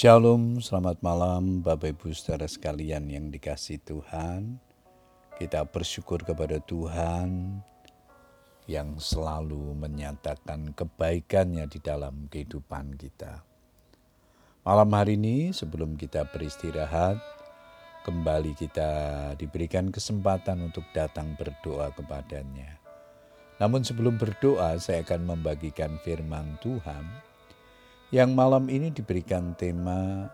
Shalom, selamat malam Bapak Ibu saudara sekalian yang dikasih Tuhan. Kita bersyukur kepada Tuhan yang selalu menyatakan kebaikannya di dalam kehidupan kita. Malam hari ini sebelum kita beristirahat, kembali kita diberikan kesempatan untuk datang berdoa kepadanya. Namun sebelum berdoa, saya akan membagikan firman Tuhan yang malam ini diberikan tema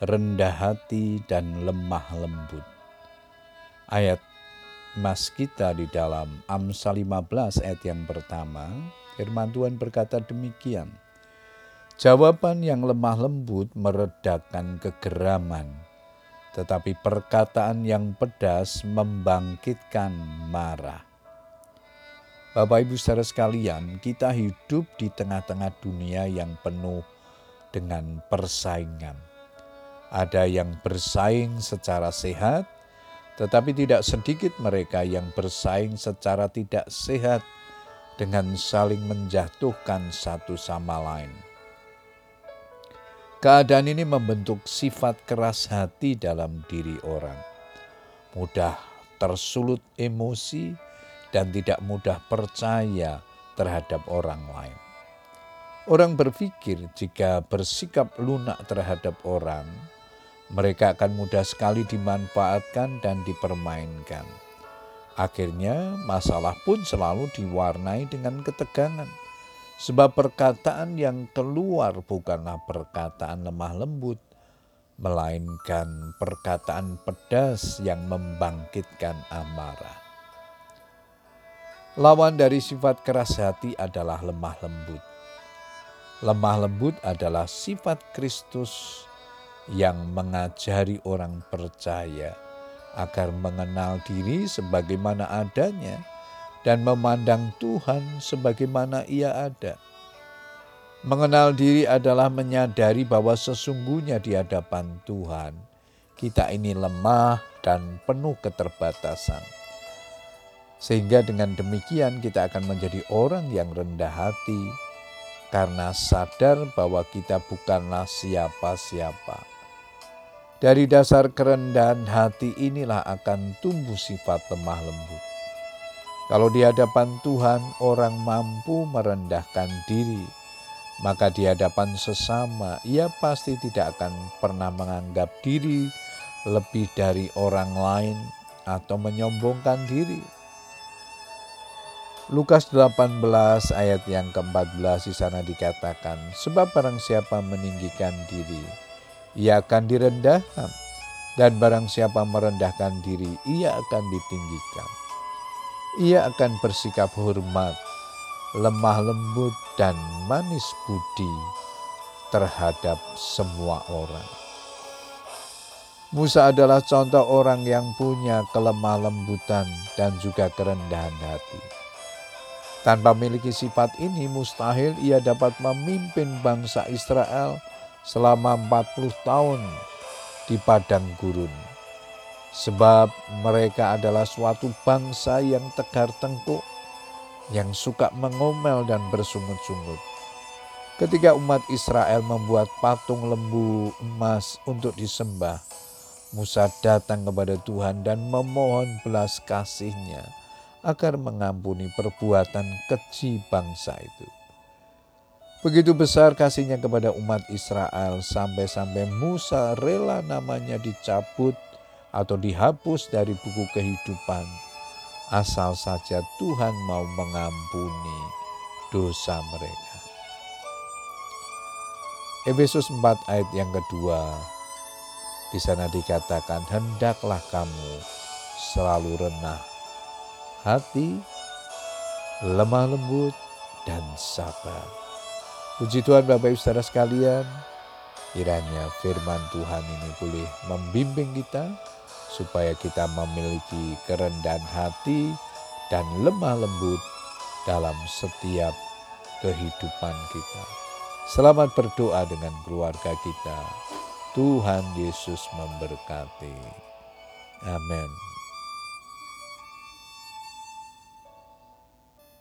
rendah hati dan lemah lembut. Ayat mas kita di dalam Amsal 15 ayat yang pertama, firman Tuhan berkata demikian. Jawaban yang lemah lembut meredakan kegeraman, tetapi perkataan yang pedas membangkitkan marah. Bapak Ibu saudara sekalian, kita hidup di tengah-tengah dunia yang penuh dengan persaingan. Ada yang bersaing secara sehat, tetapi tidak sedikit mereka yang bersaing secara tidak sehat dengan saling menjatuhkan satu sama lain. Keadaan ini membentuk sifat keras hati dalam diri orang, mudah tersulut emosi, dan tidak mudah percaya terhadap orang lain. Orang berpikir jika bersikap lunak terhadap orang, mereka akan mudah sekali dimanfaatkan dan dipermainkan. Akhirnya, masalah pun selalu diwarnai dengan ketegangan, sebab perkataan yang keluar bukanlah perkataan lemah lembut, melainkan perkataan pedas yang membangkitkan amarah. Lawan dari sifat keras hati adalah lemah lembut. Lemah lembut adalah sifat Kristus yang mengajari orang percaya agar mengenal diri sebagaimana adanya dan memandang Tuhan sebagaimana Ia ada. Mengenal diri adalah menyadari bahwa sesungguhnya di hadapan Tuhan kita ini lemah dan penuh keterbatasan sehingga dengan demikian kita akan menjadi orang yang rendah hati karena sadar bahwa kita bukanlah siapa-siapa. Dari dasar kerendahan hati inilah akan tumbuh sifat lemah lembut. Kalau di hadapan Tuhan orang mampu merendahkan diri, maka di hadapan sesama ia pasti tidak akan pernah menganggap diri lebih dari orang lain atau menyombongkan diri. Lukas 18 ayat yang ke-14 di sana dikatakan, Sebab barang siapa meninggikan diri, ia akan direndahkan. Dan barang siapa merendahkan diri, ia akan ditinggikan. Ia akan bersikap hormat, lemah lembut, dan manis budi terhadap semua orang. Musa adalah contoh orang yang punya kelemah lembutan dan juga kerendahan hati. Tanpa memiliki sifat ini mustahil ia dapat memimpin bangsa Israel selama 40 tahun di padang gurun. Sebab mereka adalah suatu bangsa yang tegar tengkuk, yang suka mengomel dan bersungut-sungut. Ketika umat Israel membuat patung lembu emas untuk disembah, Musa datang kepada Tuhan dan memohon belas kasihnya agar mengampuni perbuatan keji bangsa itu. Begitu besar kasihnya kepada umat Israel sampai-sampai Musa rela namanya dicabut atau dihapus dari buku kehidupan. Asal saja Tuhan mau mengampuni dosa mereka. Efesus 4 ayat yang kedua di sana dikatakan hendaklah kamu selalu renah hati, lemah lembut, dan sabar. Puji Tuhan Bapak Ibu Saudara sekalian, kiranya firman Tuhan ini boleh membimbing kita supaya kita memiliki kerendahan hati dan lemah lembut dalam setiap kehidupan kita. Selamat berdoa dengan keluarga kita. Tuhan Yesus memberkati. Amin.